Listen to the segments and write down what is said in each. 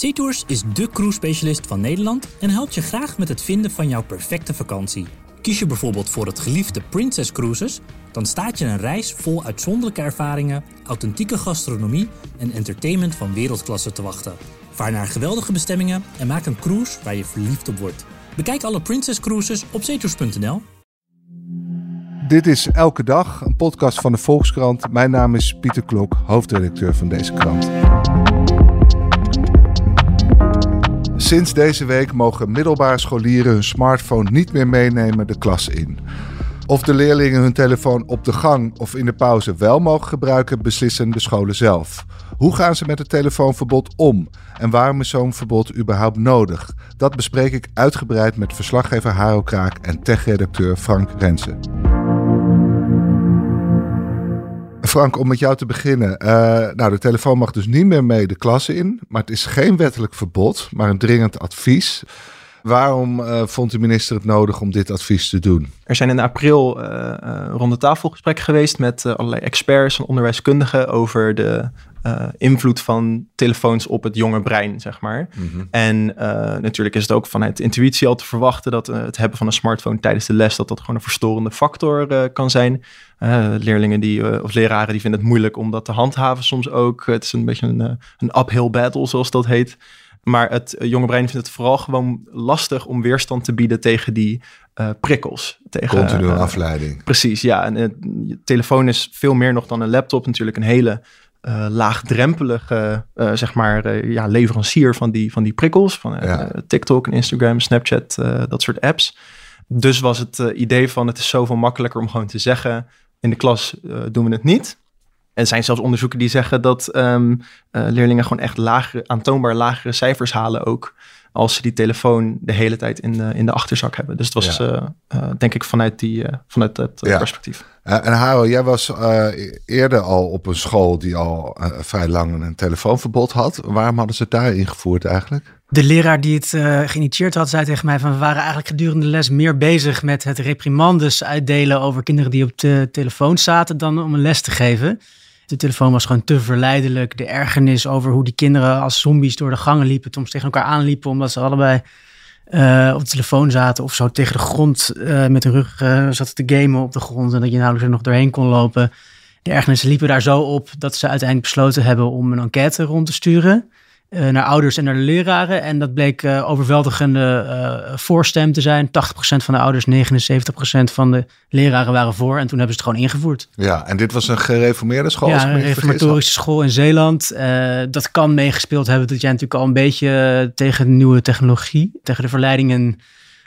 SeaTours is de cruise-specialist van Nederland en helpt je graag met het vinden van jouw perfecte vakantie. Kies je bijvoorbeeld voor het geliefde Princess Cruises, dan staat je een reis vol uitzonderlijke ervaringen, authentieke gastronomie en entertainment van wereldklasse te wachten. Vaar naar geweldige bestemmingen en maak een cruise waar je verliefd op wordt. Bekijk alle Princess Cruises op zeetours.nl. Dit is Elke Dag, een podcast van de Volkskrant. Mijn naam is Pieter Klok, hoofdredacteur van deze krant. Sinds deze week mogen middelbare scholieren hun smartphone niet meer meenemen de klas in. Of de leerlingen hun telefoon op de gang of in de pauze wel mogen gebruiken, beslissen de scholen zelf. Hoe gaan ze met het telefoonverbod om? En waarom is zo'n verbod überhaupt nodig? Dat bespreek ik uitgebreid met verslaggever Haro Kraak en techredacteur Frank Rensen. Frank, om met jou te beginnen. Uh, nou, de telefoon mag dus niet meer mee de klasse in. Maar het is geen wettelijk verbod, maar een dringend advies. Waarom uh, vond de minister het nodig om dit advies te doen? Er zijn in april uh, ronde tafelgesprekken geweest met allerlei experts en onderwijskundigen over de uh, invloed van telefoons op het jonge brein, zeg maar. Mm-hmm. En uh, natuurlijk is het ook vanuit intuïtie al te verwachten dat uh, het hebben van een smartphone tijdens de les, dat dat gewoon een verstorende factor kan zijn. leerlingen die, of leraren die vinden het moeilijk om dat te handhaven soms ook. Het is een beetje een, een uphill battle, zoals dat heet. Maar het jonge brein vindt het vooral gewoon lastig om weerstand te bieden tegen die prikkels. Tegen, Continue afleiding. Precies, ja. En je telefoon is veel meer nog dan een laptop natuurlijk een hele uh, laagdrempelige, uh, zeg maar, uh, ja, leverancier van die, van die prikkels. Van TikTok en Instagram, Snapchat, dat soort apps. Dus was het idee van het is zoveel makkelijker om gewoon te zeggen... in de klas doen we het niet. En er zijn zelfs onderzoeken die zeggen dat um, leerlingen gewoon echt lagere, aantoonbaar lagere cijfers halen ook als ze die telefoon de hele tijd in de, in de achterzak hebben. Dus het was ja. uh, denk ik vanuit, die, uh, vanuit dat ja. perspectief. en Haro, jij was eerder al op een school die al vrij lang een telefoonverbod had. Waarom hadden ze het daar ingevoerd eigenlijk? De leraar die het geïnitieerd had, zei tegen mij van we waren eigenlijk gedurende de les meer bezig met het reprimandes uitdelen over kinderen die op de telefoon zaten dan om een les te geven. De telefoon was gewoon te verleidelijk. De ergernis over hoe die kinderen als zombies door de gangen liepen, soms tegen elkaar aanliepen, omdat ze allebei uh, op de telefoon zaten of zo tegen de grond uh, met de rug uh, zaten te gamen op de grond en dat je nauwelijks er nog doorheen kon lopen. De ergernissen liepen daar zo op dat ze uiteindelijk besloten hebben om een enquête rond te sturen. Uh, naar ouders en naar de leraren. En dat bleek uh, overweldigende uh, voorstem te zijn. 80% van de ouders, 79% van de leraren waren voor. En toen hebben ze het gewoon ingevoerd. Ja, en dit was een gereformeerde school? Ja, een reformatorische school in Zeeland. dat kan meegespeeld hebben dat jij natuurlijk al een beetje tegen de nieuwe technologie, tegen de verleidingen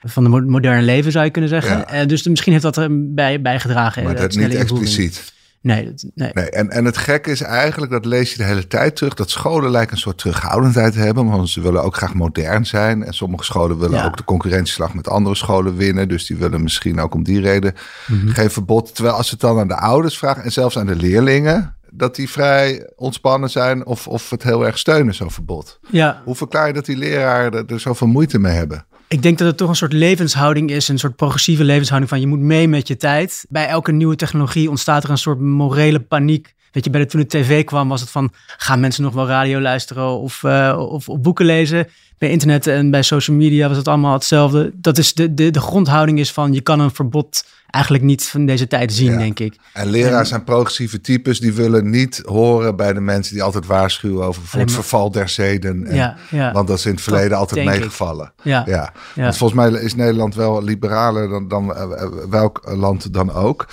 van de moderne leven zou je kunnen zeggen. Ja. dus misschien heeft dat er bij, bijgedragen. Maar dat niet expliciet. Nee, nee. nee. En, en het gekke is eigenlijk, dat lees je de hele tijd terug, dat scholen lijken een soort terughoudendheid te hebben, want ze willen ook graag modern zijn. En sommige scholen willen ja. ook de concurrentieslag met andere scholen winnen, dus die willen misschien ook om die reden mm-hmm. geen verbod. Terwijl als ze het dan aan de ouders vragen en zelfs aan de leerlingen, dat die vrij ontspannen zijn of, of het heel erg steunen, zo'n verbod. Ja. Hoe verklaar je dat die leraren er, er zoveel moeite mee hebben? Ik denk dat het toch een soort levenshouding is, een soort progressieve levenshouding van je moet mee met je tijd. Bij elke nieuwe technologie ontstaat er een soort morele paniek. Weet je, bij de, toen de tv kwam was het van, gaan mensen nog wel radio luisteren of, uh, of, of, boeken lezen? Bij internet en bij social media was het allemaal hetzelfde. Dat is de, de, de grondhouding is van, je kan een verbod eigenlijk niet van deze tijd zien, ja. denk ik. En leraars zijn progressieve types, die willen niet horen bij de mensen die altijd waarschuwen over het verval der zeden. En, ja, ja. Want dat is in het verleden dat altijd meegevallen. Ja. Ja. Want volgens mij is Nederland wel liberaler dan, dan uh, welk land dan ook.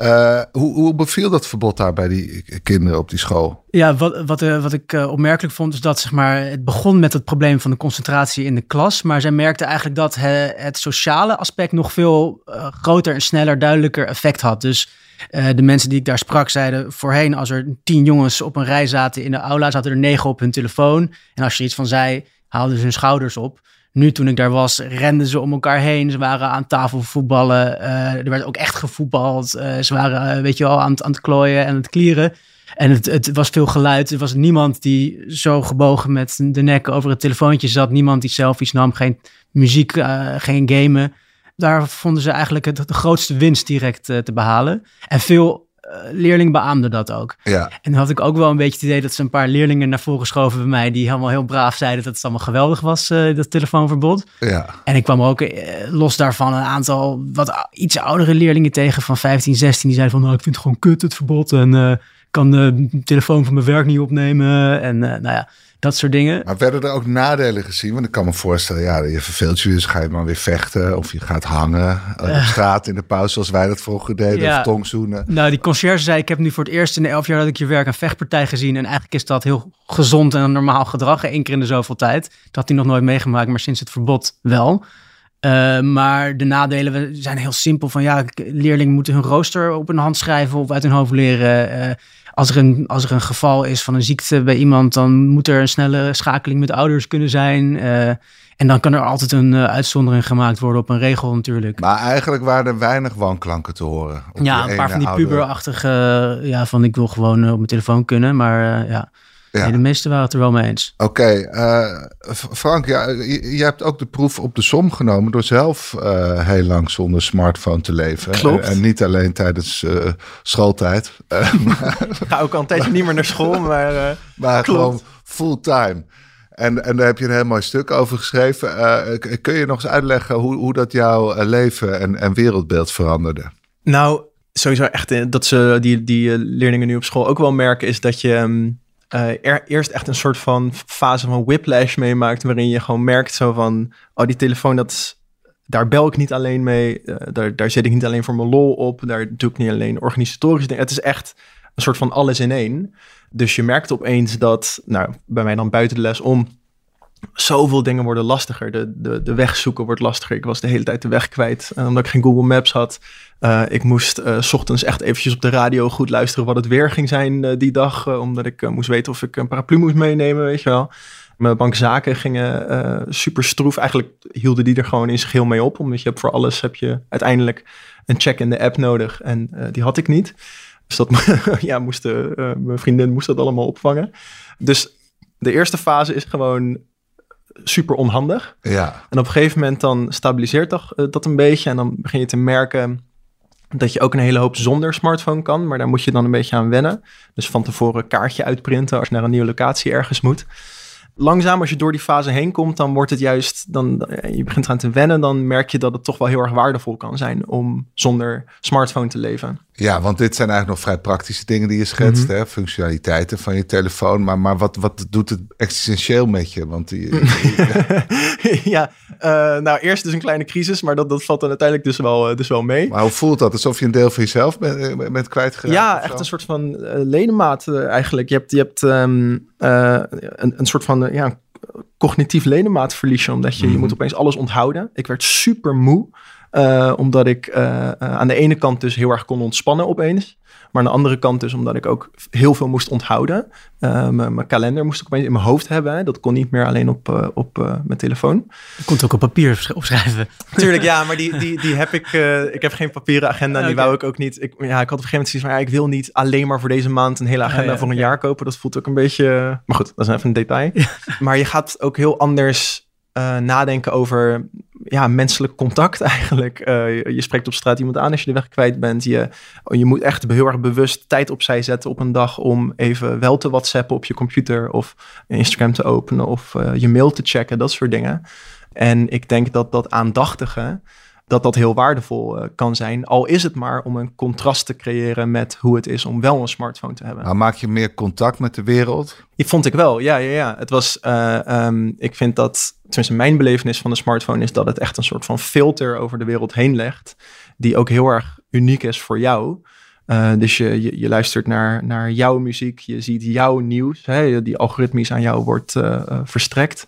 Uh, hoe, hoe beviel dat verbod daar bij die kinderen op die school? Ja, wat, wat, uh, wat ik uh, opmerkelijk vond, is dat zeg maar, het begon met het probleem van de concentratie in de klas. Maar zij merkte eigenlijk dat he, het sociale aspect nog veel groter en sneller, duidelijker effect had. Dus de mensen die ik daar sprak zeiden voorheen, als er tien jongens op een rij zaten in de aula, zaten er negen op hun telefoon. En als je iets van zei, haalden ze hun schouders op. Nu, toen ik daar was, renden ze om elkaar heen. Ze waren aan tafel voetballen. Uh, er werd ook echt gevoetbald. Uh, ze waren, uh, weet je wel, aan, aan het klooien en het klieren. En het, het was veel geluid. Er was niemand die zo gebogen met de nek over het telefoontje zat. Niemand die selfies nam. Geen muziek, geen gamen. Daar vonden ze eigenlijk het, de grootste winst direct te behalen. En veel leerling beaamde dat ook. Ja. En dan had ik ook wel een beetje het idee dat ze een paar leerlingen naar voren geschoven bij mij, die helemaal heel braaf zeiden dat het allemaal geweldig was, uh, dat telefoonverbod. Ja. En ik kwam ook los daarvan een aantal wat iets oudere leerlingen tegen van 15, 16, die zeiden van nou, ik vind het gewoon kut het verbod en kan de telefoon van mijn werk niet opnemen en nou ja dat soort dingen. Maar werden er ook nadelen gezien? Want ik kan me voorstellen, ja, je verveelt je dus, ga je maar weer vechten of je gaat hangen op uh, straat in de pauze zoals wij dat vroeger deden, ja. of tongzoenen. Nou, die conciërge zei, ik heb nu voor het eerst in de elf jaar dat ik je werk een vechtpartij gezien en eigenlijk is dat heel gezond en normaal gedrag, één keer in de zoveel tijd. Dat had hij nog nooit meegemaakt, maar sinds het verbod wel. Uh, maar de nadelen zijn heel simpel. Van ja, leerlingen moeten hun rooster op hun hand schrijven of uit hun hoofd leren. Uh, als er, een, als er een geval is van een ziekte bij iemand, dan moet er een snelle schakeling met ouders kunnen zijn. Uh, en dan kan er altijd een uitzondering gemaakt worden op een regel natuurlijk. Maar eigenlijk waren er weinig wanklanken te horen. Ja, een paar van die puberachtige, ja, van ik wil gewoon op mijn telefoon kunnen. Maar ja, ja. Nee, de meesten waren het er wel mee eens. Oké, okay, uh, Frank, ja, je, je, hebt ook de proef op de som genomen door zelf uh, heel lang zonder smartphone te leven. Klopt. En, en niet alleen tijdens uh, schooltijd. Ik ga ook al een tijdje niet meer naar school, maar, maar gewoon fulltime. En, en daar heb je een heel mooi stuk over geschreven. kun je nog eens uitleggen hoe, hoe dat jouw leven en, en wereldbeeld veranderde? Nou, sowieso echt dat ze die, die leerlingen nu op school ook wel merken, is dat je. Um, uh, er, eerst echt een soort van fase van whiplash meemaakt, waarin je gewoon merkt zo van, oh die telefoon, dat daar bel ik niet alleen mee, uh, daar, daar zit ik niet alleen voor mijn lol op, daar doe ik niet alleen organisatorisch dingen. Het is echt een soort van alles in één. Dus je merkt opeens dat, nou, bij mij dan buiten de les om, zoveel dingen worden lastiger. De, de, de weg zoeken wordt lastiger. Ik was de hele tijd de weg kwijt. En omdat ik geen Google Maps had, uh, ik moest uh, s ochtends echt eventjes op de radio goed luisteren wat het weer ging zijn die dag. omdat ik moest weten of ik een paraplu moest meenemen, weet je wel. Mijn bankzaken gingen super stroef. Eigenlijk hielden die er gewoon in zich heel mee op. Omdat je hebt voor alles heb je uiteindelijk een check in de app nodig. En die had ik niet. Dus dat ja, moesten, mijn vriendin moest dat allemaal opvangen. Dus de eerste fase is gewoon super onhandig. Ja. En op een gegeven moment dan stabiliseert dat, dat een beetje. En dan begin je te merken dat je ook een hele hoop zonder smartphone kan. Maar daar moet je dan een beetje aan wennen. Dus van tevoren kaartje uitprinten als je naar een nieuwe locatie ergens moet. Langzaam, als je door die fase heen komt, dan wordt het juist, dan je begint eraan te wennen, dan merk je dat het toch wel heel erg waardevol kan zijn om zonder smartphone te leven. Ja, want dit zijn eigenlijk nog vrij praktische dingen die je schetst, mm -hmm. hè? functionaliteiten van je telefoon. Maar, maar wat, wat doet het existentieel met je? Want die, ja, uh, nou eerst dus een kleine crisis, maar dat, dat valt dan uiteindelijk dus wel, uh, dus wel mee. Maar hoe voelt dat? Alsof je een deel van jezelf bent, bent kwijtgeraakt? Ja, echt een soort van uh, ledemaat eigenlijk. Je hebt, je hebt um, een, een soort van ja, cognitief ledemaatverliesje, omdat je, mm. je moet opeens alles onthouden. Ik werd super moe. Uh, omdat ik uh, uh, aan de ene kant dus heel erg kon ontspannen opeens. Maar aan de andere kant dus omdat ik ook heel veel moest onthouden. mijn kalender moest ik opeens in mijn hoofd hebben. Hè. Dat kon niet meer alleen op, op mijn telefoon. Je kon het ook op papier opschrijven. Tuurlijk, ja. Maar die, die, die heb ik... ik heb geen papieren agenda. En die wou ik ook niet... Ik, ja, ik had op een gegeven moment zoiets van... Ja, ik wil niet alleen maar voor deze maand een hele agenda oh, ja, voor een okay. jaar kopen. Dat voelt ook een beetje... Maar goed, dat is even een detail. Ja. Maar je gaat ook heel anders... Nadenken over ja, menselijk contact eigenlijk. Uh, je, spreekt op straat iemand aan als je de weg kwijt bent. Je, je moet echt heel erg bewust tijd opzij zetten op een dag om even wel te whatsappen op je computer of Instagram te openen of uh, je mail te checken, dat soort dingen. En ik denk dat dat aandachtige, dat dat heel waardevol uh, kan zijn. Al is het maar om een contrast te creëren met hoe het is om wel een smartphone te hebben. Maar maak je meer contact met de wereld? Die vond ik wel, ja, ja, ja. Het was, uh, um, ik vind dat, tenminste mijn belevenis van de smartphone is dat het echt een soort van filter over de wereld heen legt. Die ook heel erg uniek is voor jou. Uh, dus je, je, je, luistert naar, naar jouw muziek, je ziet jouw nieuws, hè, die algoritmisch aan jou wordt uh, verstrekt.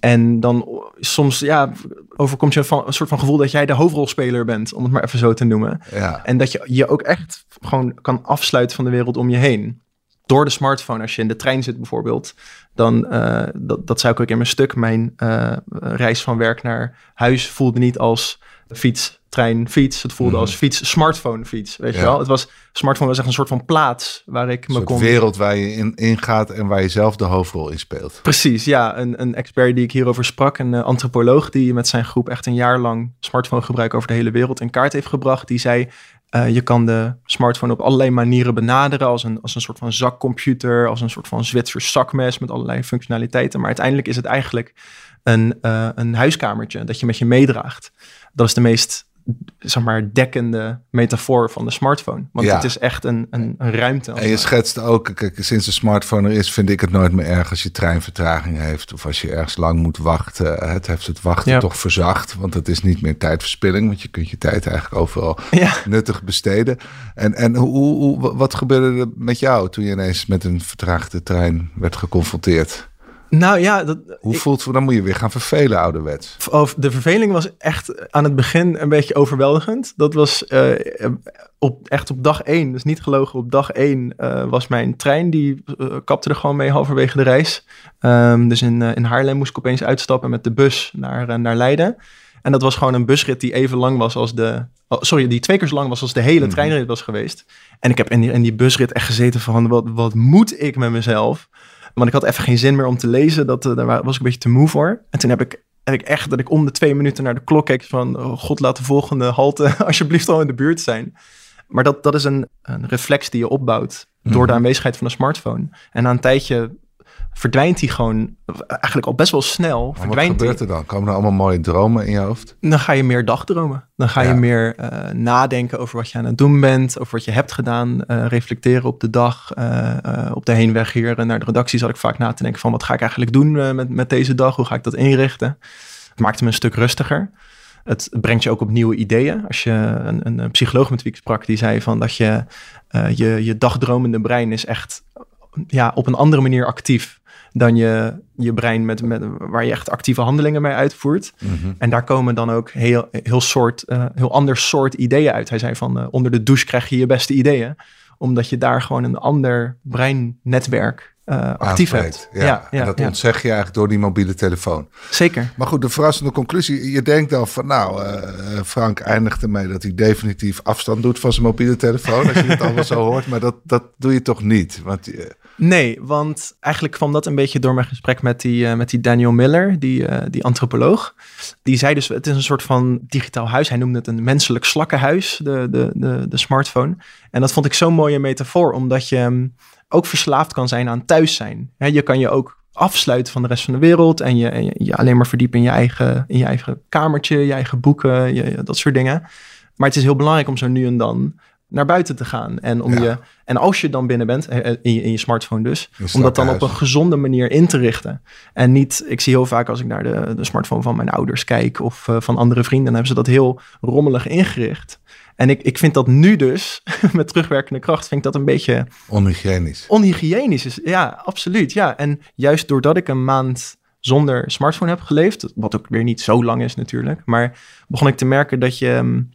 En dan soms ja, overkomt je van, een soort van gevoel dat jij de hoofdrolspeler bent, om het maar even zo te noemen. Ja. En dat je je ook echt gewoon kan afsluiten van de wereld om je heen. Door de smartphone, als je in de trein zit bijvoorbeeld, dan, uh, dat, dat zou ik ook in mijn stuk, mijn reis van werk naar huis voelde niet als fiets trein, fiets. Het voelde mm. als fiets, smartphone, fiets. Weet ja. je wel? Het was, smartphone was echt een soort van plaats waar ik me een kon... wereld waar je in, in gaat en waar je zelf de hoofdrol in speelt. Precies, ja. Een, een expert die ik hierover sprak, een uh, antropoloog die met zijn groep echt een jaar lang smartphone gebruik over de hele wereld in kaart heeft gebracht. Die zei, je kan de smartphone op allerlei manieren benaderen. Als een, als een soort van zakcomputer, als een soort van Zwitsers zakmes met allerlei functionaliteiten. Maar uiteindelijk is het eigenlijk een, een huiskamertje dat je met je meedraagt. Dat is de meest zeg maar, dekkende metafoor van de smartphone. Want het is echt een, een, een ruimte. En je schetst ook, kijk, sinds de smartphone er is, vind ik het nooit meer erg als je treinvertraging heeft of als je ergens lang moet wachten. Het heeft het wachten toch verzacht, want het is niet meer tijdverspilling, want je kunt je tijd eigenlijk overal nuttig besteden. En, en hoe, hoe, wat gebeurde er met jou toen je ineens met een vertraagde trein werd geconfronteerd? Nou ja, dat, hoe voelt het? Dan moet je weer gaan vervelen, ouderwets. De verveling was echt aan het begin een beetje overweldigend. Dat was uh, op, echt op dag één, dus niet gelogen, op dag één uh, was mijn trein. Die uh, kapte er gewoon mee halverwege de reis. Um, dus in, in Haarlem moest ik opeens uitstappen met de bus naar, naar Leiden. En dat was gewoon een busrit die even lang was als de. Oh, sorry, die twee keer zo lang was als de hele mhm. treinrit was geweest. En ik heb in die, in die busrit echt gezeten van wat, wat moet ik met mezelf? Want ik had even geen zin meer om te lezen. Dat, uh, daar was ik een beetje te moe voor. En toen heb ik, heb ik echt dat ik om de twee minuten naar de klok keek van... Oh god, laat de volgende halte alsjeblieft al in de buurt zijn. Maar dat, dat is een, een reflex die je opbouwt door de mhm. aanwezigheid van een smartphone. En na een tijdje verdwijnt hij gewoon eigenlijk al best wel snel. wat gebeurt er dan? Komen er allemaal mooie dromen in je hoofd? Dan ga je meer dagdromen. Dan ga je meer uh, nadenken over wat je aan het doen bent, over wat je hebt gedaan, uh, reflecteren op de dag. Uh, op de heenweg hier naar de redactie zat ik vaak na te denken van wat ga ik eigenlijk doen met, met deze dag? Hoe ga ik dat inrichten? Het maakte me een stuk rustiger. Het brengt je ook op nieuwe ideeën. Als je een, een psycholoog met wie ik sprak, die zei van dat je je, je dagdromende brein is echt ja, op een andere manier actief dan je, je brein met, met, waar je echt actieve handelingen mee uitvoert. Mhm. En daar komen dan ook heel, heel, soort, uh, heel ander soort ideeën uit. Hij zei van uh, onder de douche krijg je je beste ideeën. Omdat je daar gewoon een ander breinnetwerk uh, actief hebt. Ja, ja, en dat ontzeg je eigenlijk door die mobiele telefoon. Zeker. Maar goed, de verrassende conclusie. Je denkt dan van nou, Frank eindigt ermee dat hij definitief afstand doet van zijn mobiele telefoon. Als je het allemaal zo hoort. Maar dat, dat doe je toch niet? Want Nee, want eigenlijk kwam dat een beetje door mijn gesprek met die, uh, met die Daniel Miller, die, die antropoloog. Die zei dus, het is een soort van digitaal huis. Hij noemde het een menselijk slakkenhuis, de, de, de, de smartphone. En dat vond ik zo'n mooie metafoor, omdat je um, ook verslaafd kan zijn aan thuis zijn. je kan je ook afsluiten van de rest van de wereld en je, en je, je, alleen maar verdiepen in je eigen, in je eigen kamertje, je eigen boeken, je, dat soort dingen. Maar het is heel belangrijk om zo nu en dan naar buiten te gaan. En, om je, en als je dan binnen bent, in je, in je smartphone dus, om dat dan op een gezonde manier in te richten. En niet, ik zie heel vaak als ik naar de, de smartphone van mijn ouders kijk of uh, van andere vrienden, dan hebben ze dat heel rommelig ingericht. En ik, ik vind dat nu dus, met terugwerkende kracht, vind ik dat een beetje... Onhygiënisch. Onhygiënisch, is, ja, absoluut. Ja, en juist doordat ik een maand zonder smartphone heb geleefd, wat ook weer niet zo lang is natuurlijk, maar begon ik te merken dat je mm,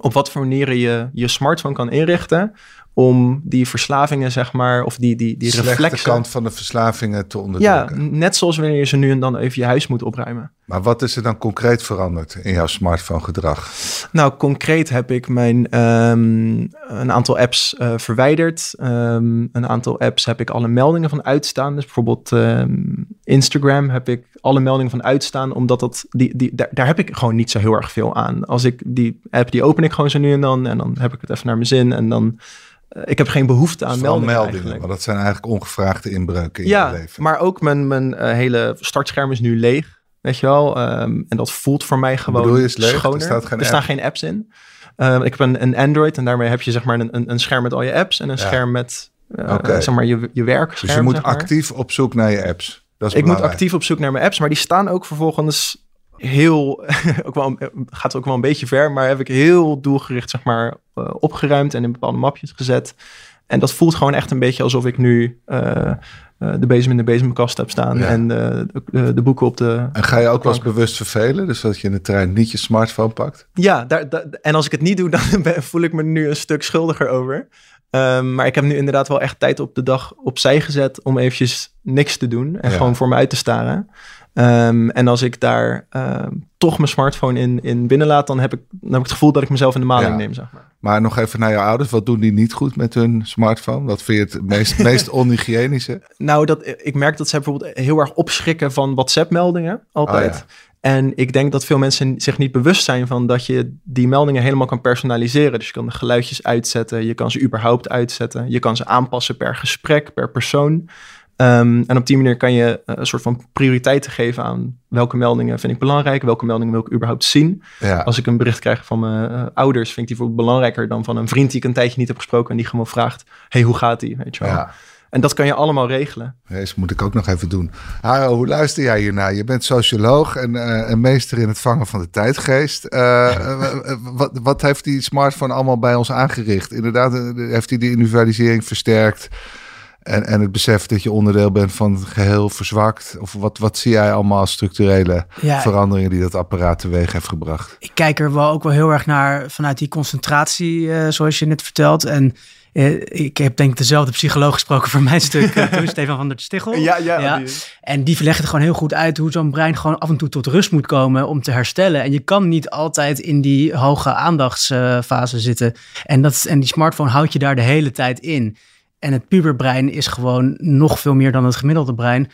op wat voor manieren je je smartphone kan inrichten om die verslavingen, zeg maar, of die, die, die reflexen... kant van de verslavingen te onderdrukken. Ja, net zoals wanneer je ze nu en dan even je huis moet opruimen. Maar wat is er dan concreet veranderd in jouw smartphone gedrag? Nou, concreet heb ik mijn um, een aantal apps uh, verwijderd. Um, een aantal apps heb ik alle meldingen van uitstaan. Dus bijvoorbeeld um, Instagram heb ik alle meldingen van uitstaan, omdat dat, die, die, daar, daar heb ik gewoon niet zo heel erg veel aan. Als ik die app, die open ik gewoon zo nu en dan en dan heb ik het even naar mijn zin en dan eh, ik heb geen behoefte aan meldingen. meldingen maar dat zijn eigenlijk ongevraagde inbreuken in ja, je leven. Maar ook mijn, mijn uh, hele startscherm is nu leeg. Weet je wel? Um, en dat voelt voor mij gewoon Bedoel je is leeg? schoner. Er, staat geen er staan geen apps in. Um, ik heb een, een Android en daarmee heb je zeg maar een, een scherm met al je apps en een ja. scherm met uh, okay. zeg maar je, je werk. Dus je moet actief op zoek naar je apps. Dat is ik moet actief op zoek naar mijn apps, maar die staan ook vervolgens heel, ook wel, gaat ook wel een beetje ver, maar heb ik heel doelgericht zeg maar uh, opgeruimd en in bepaalde mapjes gezet. En dat voelt gewoon echt een beetje alsof ik nu uh, uh, de bezem in de bezemkast heb staan en de, de, boeken op de. En ga je ook wel eens bewust vervelen? Dus dat je in de trein niet je smartphone pakt? Ja, daar, daar, en als ik het niet doe, dan voel ik me nu een stuk schuldiger over. Um, maar ik heb nu inderdaad wel echt tijd op de dag opzij gezet om eventjes niks te doen en gewoon voor me uit te staren. Um, en als ik daar uh, toch mijn smartphone in, in binnenlaat, dan heb, ik, dan heb ik het gevoel dat ik mezelf in de maling neem. Zeg maar. maar nog even naar je ouders. Wat doen die niet goed met hun smartphone? Wat vind je het meest, meest onhygiënische? Nou, dat, ik merk dat ze bijvoorbeeld heel erg opschrikken van WhatsApp-meldingen. Altijd. Oh, En ik denk dat veel mensen zich niet bewust zijn van dat je die meldingen helemaal kan personaliseren. Dus je kan de geluidjes uitzetten, je kan ze überhaupt uitzetten, je kan ze aanpassen per gesprek, per persoon. Ehm, en op die manier kan je eh, een soort van prioriteiten geven aan welke meldingen vind ik belangrijk, welke meldingen wil ik überhaupt zien. Ja. Als ik een bericht krijg van mijn uh, ouders, vind ik die bijvoorbeeld belangrijker dan van een vriend die ik een tijdje niet heb gesproken en die gewoon vraagt, hey, hoe gaat die? Weet je wel. Ja. En dat kan je allemaal regelen. Dat moet ik ook nog even doen. Haro, hoe luister jij hiernaar? Je bent socioloog en uh, een meester in het vangen van de tijdgeest. Uh, wat, wat heeft die smartphone allemaal bij ons aangericht? Inderdaad, heeft hij de individualisering versterkt? En, en het besef dat je onderdeel bent van het geheel verzwakt? Of wat, wat zie jij allemaal als structurele ja, veranderingen die dat apparaat teweeg heeft gebracht? Ik kijk er wel ook wel heel erg naar vanuit die concentratie, uh, zoals je net vertelt. En uh, ik heb denk ik dezelfde psycholoog gesproken voor mijn stuk, uh, toen Stefan van der Stichel. Ja, ja. ja. Die... En die verlegt het gewoon heel goed uit hoe zo'n brein gewoon af en toe tot rust moet komen om te herstellen. En je kan niet altijd in die hoge aandachtsfase zitten. En, dat, en die smartphone houdt je daar de hele tijd in. En het puberbrein is gewoon nog veel meer dan het gemiddelde brein.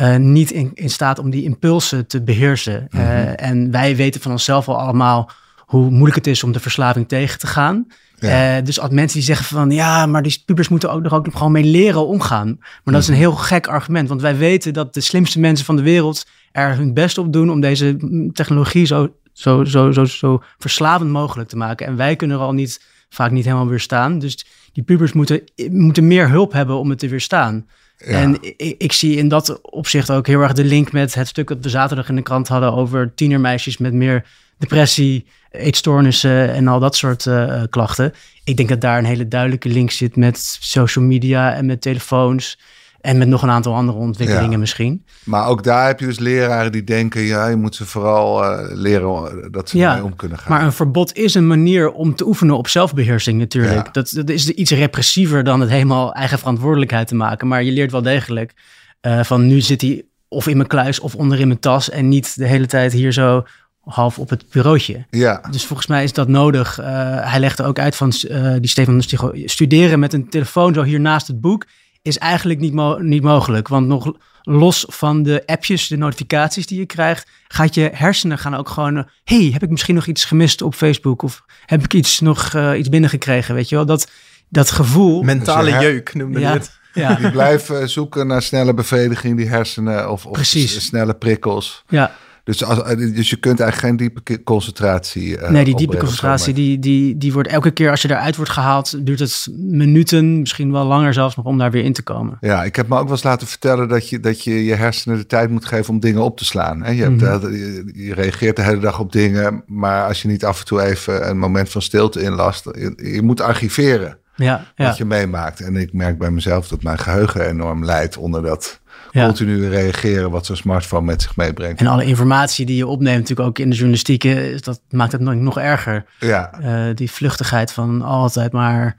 Uh, niet in, in, staat om die impulsen te beheersen. Mm -hmm. uh, en wij weten van onszelf al allemaal hoe moeilijk het is om de verslaving tegen te gaan. Ja. Uh, dus als mensen die zeggen van ja, maar die pubers moeten ook nog ook gewoon mee leren omgaan. Maar dat mm. is een heel gek argument, want wij weten dat de slimste mensen van de wereld er hun best op doen om deze technologie zo, zo, zo, zo, zo verslavend mogelijk te maken. En wij kunnen er al niet, vaak niet helemaal weerstaan. Dus die pubers moeten, moeten meer hulp hebben om het te weerstaan. Ja. En ik, ik, zie in dat opzicht ook heel erg de link met het stuk dat we zaterdag in de krant hadden over tienermeisjes met meer depressie, eetstoornissen en al dat soort uh, klachten. Ik denk dat daar een hele duidelijke link zit met social media en met telefoons. En met nog een aantal andere ontwikkelingen ja. misschien. Maar ook daar heb je dus leraren die denken... ja, je moet ze vooral uh, leren dat ze ja, mee om kunnen gaan. Maar een verbod is een manier om te oefenen op zelfbeheersing natuurlijk. Ja. Dat, dat, is iets repressiever dan het helemaal eigen verantwoordelijkheid te maken. Maar je leert wel degelijk uh, van nu zit hij of in mijn kluis of onder in mijn tas... en niet de hele tijd hier zo half op het bureautje. Ja. Dus volgens mij is dat nodig. Uh, hij legde ook uit van die Stefan Stigo, studeren met een telefoon zo hier naast het boek is eigenlijk niet, mo niet mogelijk. Want nog los van de appjes, de notificaties die je krijgt, gaat je hersenen gaan ook gewoon. hey, heb ik misschien nog iets gemist op Facebook? Of heb ik iets nog uh, iets binnengekregen? Weet je wel, dat, dat gevoel. Mentale dus jeuk noemde ja. je het. Ja. Die blijven zoeken naar snelle bevrediging, die hersenen of, of Precies. snelle prikkels. Ja. Dus, als, dus je kunt eigenlijk geen diepe concentratie. Uh, nee, die diepe concentratie, die, die, die wordt elke keer als je eruit wordt gehaald, duurt het minuten, misschien wel langer zelfs nog om daar weer in te komen. Ja, ik heb me ook wel eens laten vertellen dat je je, je, je hersenen de tijd moet geven om dingen op te slaan. Hè? Je, hebt, mm -hmm. je, je, reageert de hele dag op dingen, maar als je niet af en toe even een moment van stilte inlast, je, je moet archiveren. Ja, ja. Wat je meemaakt. En ik merk bij mezelf dat mijn geheugen enorm leidt onder dat ja. continu reageren wat zo'n smartphone met zich meebrengt. En alle informatie die je opneemt, natuurlijk ook in de journalistiek, dat maakt het nog, nog erger. Ja. Uh, die vluchtigheid van altijd maar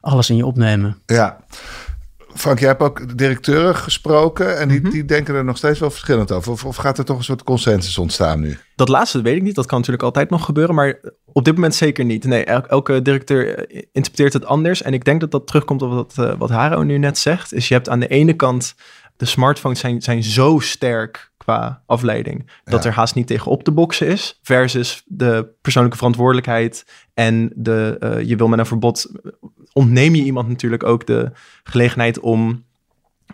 alles in je opnemen. Ja. Frank, jij hebt ook directeuren gesproken en die, mm -hmm. die denken er nog steeds wel verschillend over. Of, of, gaat er toch een soort consensus ontstaan nu? Dat laatste weet ik niet. Dat kan natuurlijk altijd nog gebeuren, maar op dit moment zeker niet. Nee, el elke directeur interpreteert het anders. En ik denk dat dat terugkomt op wat, uh, wat Haro nu net zegt. Is je hebt aan de ene kant de smartphones zijn, zijn zo sterk qua afleiding dat ja. er haast niet tegen op te boksen is. Versus de persoonlijke verantwoordelijkheid en de, uh, je wil met een verbod ontneem je iemand natuurlijk ook de gelegenheid om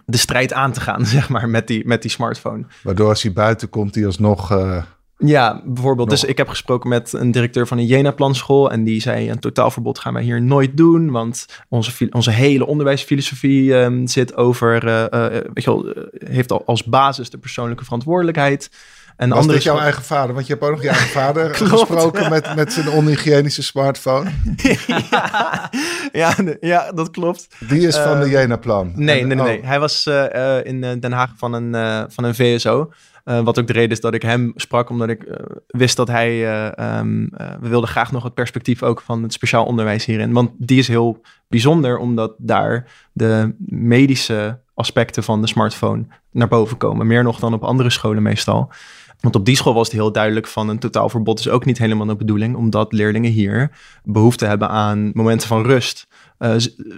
de strijd aan te gaan, zeg maar, met die, met die smartphone. Waardoor als hij buiten komt, hij alsnog... Uh... Ja, bijvoorbeeld. Nog. Dus ik heb gesproken met een directeur van een Jena-planschool. En die zei: een totaalverbod gaan wij hier nooit doen. Want onze, onze hele onderwijsfilosofie um, zit over. Uh, uh, weet je wel, heeft al als basis de persoonlijke verantwoordelijkheid. En Was andere dit jouw eigen vader? Want je hebt ook nog je eigen vader gesproken met, met zijn onhygiënische smartphone. ja, ja, ja, dat klopt. Die is van de Jena-plan. Nee, nee, nee, nee. Oh. Hij was uh, in Den Haag van een, van een VSO. Uh, wat ook de reden is dat ik hem sprak, omdat ik uh, wist dat hij. Uh, um, we wilden graag nog het perspectief ook van het speciaal onderwijs hierin. Want die is heel bijzonder, omdat daar de medische aspecten van de smartphone naar boven komen. Meer nog dan op andere scholen meestal. Want op die school was het heel duidelijk van een totaalverbod is ook niet helemaal de bedoeling, omdat leerlingen hier behoefte hebben aan momenten van rust. Uh,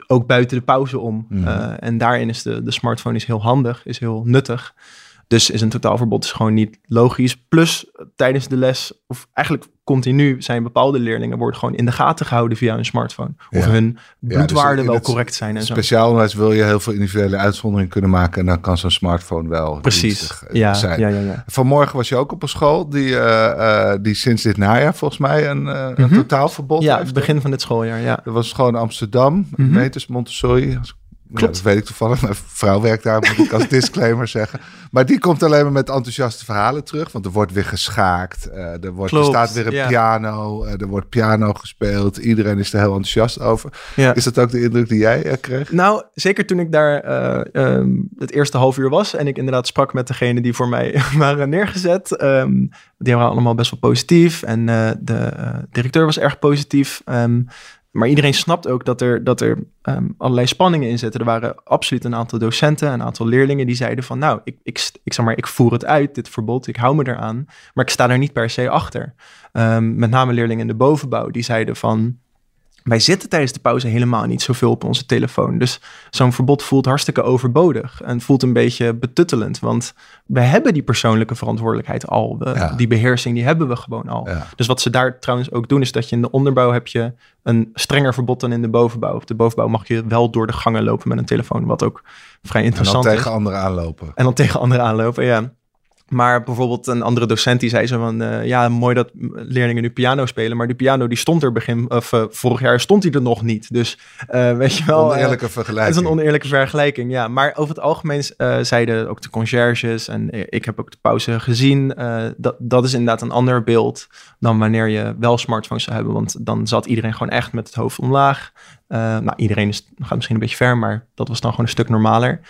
ook buiten de pauze om. Mm. Uh, en daarin is de, de smartphone is heel handig, is heel nuttig. Dus is een totaalverbod is gewoon niet logisch. Plus, tijdens de les, of eigenlijk continu, zijn bepaalde leerlingen worden gewoon in de gaten gehouden via hun smartphone. Of Ja. hun Ja, dus bloedwaarden wel correct zijn en zo. Speciaal onderwijs wil je heel veel individuele uitzonderingen kunnen maken. En dan kan zo'n smartphone wel Precies. eh, Ja, zijn. ja, ja, ja. Vanmorgen was je ook op een school die, eh, eh, die sinds dit najaar volgens mij een, eh, een Mhm. totaalverbod Ja, heeft. het begin van dit schooljaar, ja. Dat was gewoon Amsterdam, Mhm. Meters Montessori. Ja, Klopt. dat weet ik toevallig. Mijn vrouw werkt daar, moet ik als disclaimer zeggen. Maar die komt alleen maar met enthousiaste verhalen terug. Want er wordt weer geschaakt. eh, er, wordt, er staat weer een ja. piano. eh, er wordt piano gespeeld. Iedereen is er heel enthousiast over. ja. Is dat ook de indruk die jij eh, kreeg? Nou, zeker toen ik daar eh, ehm, het eerste half uur was en ik inderdaad sprak met degene die voor mij waren neergezet. ehm, die waren allemaal best wel positief en de directeur was erg positief. ehm, maar iedereen snapt ook dat er, dat er ehm, allerlei spanningen in zitten. Er waren absoluut een aantal docenten, een aantal leerlingen die zeiden van nou, ik, ik, ik, zeg maar, ik voer het uit, dit verbod, ik hou me eraan. Maar ik sta daar niet per se achter. Ehm, met name leerlingen in de bovenbouw, die zeiden van wij zitten tijdens de pauze helemaal niet zoveel op onze telefoon. Dus zo'n verbod voelt hartstikke overbodig en voelt een beetje betuttelend. Want we hebben die persoonlijke verantwoordelijkheid al. We- Ja. Die beheersing, die hebben we gewoon al. Ja. Dus wat ze daar trouwens ook doen, is dat je in de onderbouw heb je een strenger verbod dan in de bovenbouw. Op de bovenbouw mag je wel door de gangen lopen met een telefoon, wat ook vrij En dan interessant is. tegen anderen aanlopen. En dan tegen anderen aanlopen, ja. Maar bijvoorbeeld een andere docent die zei zo van... eh, ja, mooi dat leerlingen nu piano spelen... maar die piano die stond er begin... of eh, vorig jaar stond die er nog niet. Dus eh, weet je wel... Oneerlijke het vergelijking. is een oneerlijke vergelijking, ja. Maar over het algemeen zeiden ook de conciërges... en ik heb ook de pauze gezien... dat, dat is inderdaad een ander beeld... dan wanneer je wel smartphones zou hebben. Want dan zat iedereen gewoon echt met het hoofd omlaag. Nou, iedereen is, gaat misschien een beetje ver... maar dat was dan gewoon een stuk normaler.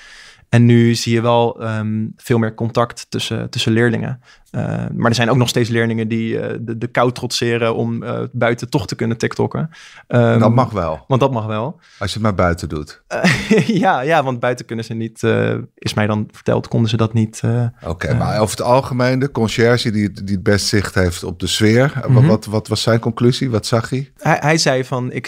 En nu zie je wel ehm, veel meer contact tussen, tussen leerlingen. Eh, maar er zijn ook nog steeds leerlingen die eh, de, de kou trotseren om eh, buiten toch te kunnen TikTokken. Ehm, dat mag wel, Want dat mag wel. als je het maar buiten doet. Ja, ja, want buiten kunnen ze niet, is mij dan verteld, konden ze dat niet. Oké, maar over het algemeen, de conciërge die, die het best zicht heeft op de sfeer. Wat- Mhm. wat, wat was zijn conclusie? Wat zag hij? hij, hij zei van, ik,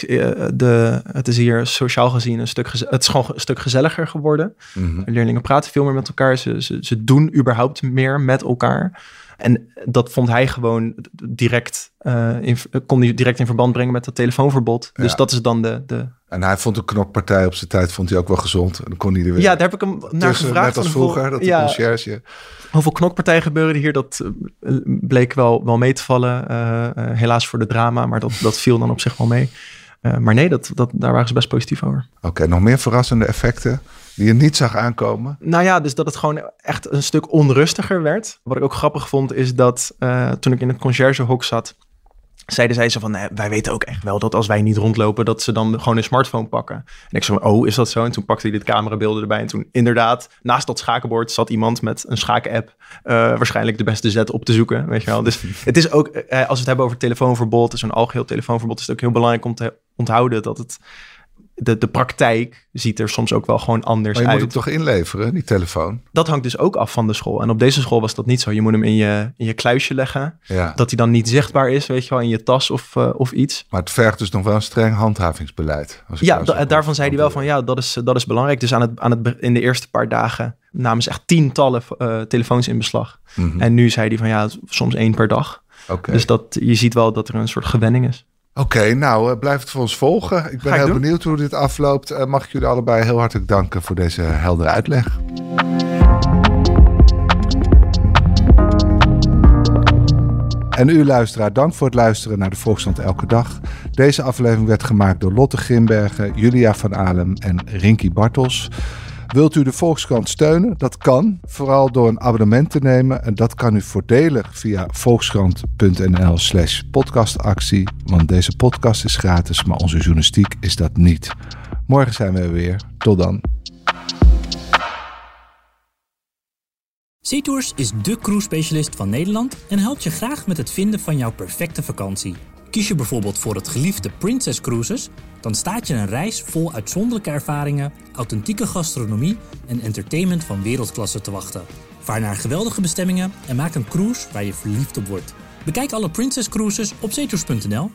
de, het is hier sociaal gezien een stuk, het is gewoon een stuk gezelliger geworden. Mhm. Leerlingen praten veel meer met elkaar. Ze, ze, ze doen überhaupt meer met elkaar. En dat vond hij gewoon direct, eh, in, kon hij direct in verband brengen met dat telefoonverbod. Dus dat is dan de, de... En hij vond de knokpartij op zijn tijd vond hij ook wel gezond. En dan kon hij er weer Ja, daar heb ik hem naar tussen, gevraagd. net als van vroeger, dat de conciërge... hoeveel knokpartijen gebeuren hier? Dat eh, bleek wel, wel mee te vallen. eh, helaas voor de drama, maar dat, dat viel dan op zich wel mee. Maar nee, dat, dat, daar waren ze best positief over. Oké, nog meer verrassende effecten die je niet zag aankomen? Nou ja, dus dat het gewoon echt een stuk onrustiger werd. Wat ik ook grappig vond, is dat eh, toen ik in het conciërgehok zat, zeiden zij zo van, nee, wij weten ook echt wel dat als wij niet rondlopen, dat ze dan gewoon een smartphone pakken. En ik zo, oh, is dat zo? En toen pakte hij de camerabeelden erbij. En toen inderdaad, naast dat schakenbord zat iemand met een schaken-app eh, waarschijnlijk de beste zet op te zoeken, weet je wel. Dus het is ook, eh, als we het hebben over telefoonverbod, zo'n algeheel telefoonverbod, is het ook heel belangrijk om te onthouden dat het, de, de praktijk ziet er soms ook wel gewoon anders Maar je moet uit. hem toch inleveren, die telefoon? Dat hangt dus ook af van de school. En op deze school was dat niet zo. Je moet hem in je, in je kluisje leggen. Ja. Dat hij dan niet zichtbaar is, weet je wel, in je tas of, eh, of iets. Maar het vergt dus nog wel een streng handhavingsbeleid. als ik Ja, da- daarvan zei hij wel van ja, dat is, dat is belangrijk. Dus aan het, aan het, in de eerste paar dagen namen ze echt tientallen eh, telefoons in beslag. Mhm. En nu zei hij van ja, soms één per dag. Oké, Dus dat, je ziet wel dat er een soort gewenning is. Oké, nou, eh, blijf het voor ons volgen. Ik ben ik heel doen. benieuwd hoe dit afloopt. Eh, mag ik jullie allebei heel hartelijk danken voor deze heldere uitleg. En u luisteraar, dank voor het luisteren naar de Volksstand Elke Dag. Deze aflevering werd gemaakt door Lotte Grimbergen, Julia van Alem en Rinky Bartels. Wilt u de Volkskrant steunen? Dat kan, vooral door een abonnement te nemen. En dat kan u voordelig via volkskrant.nl slash podcastactie. Want deze podcast is gratis, maar onze journalistiek is dat niet. Morgen zijn we er weer. Tot dan. SeaTours is de cruise-specialist van Nederland en helpt je graag met het vinden van jouw perfecte vakantie. Kies je bijvoorbeeld voor het geliefde Princess Cruises, dan staat je een reis vol uitzonderlijke ervaringen, authentieke gastronomie en entertainment van wereldklasse te wachten. Vaar naar geweldige bestemmingen en maak een cruise waar je verliefd op wordt. Bekijk alle Princess Cruises op zeetours.nl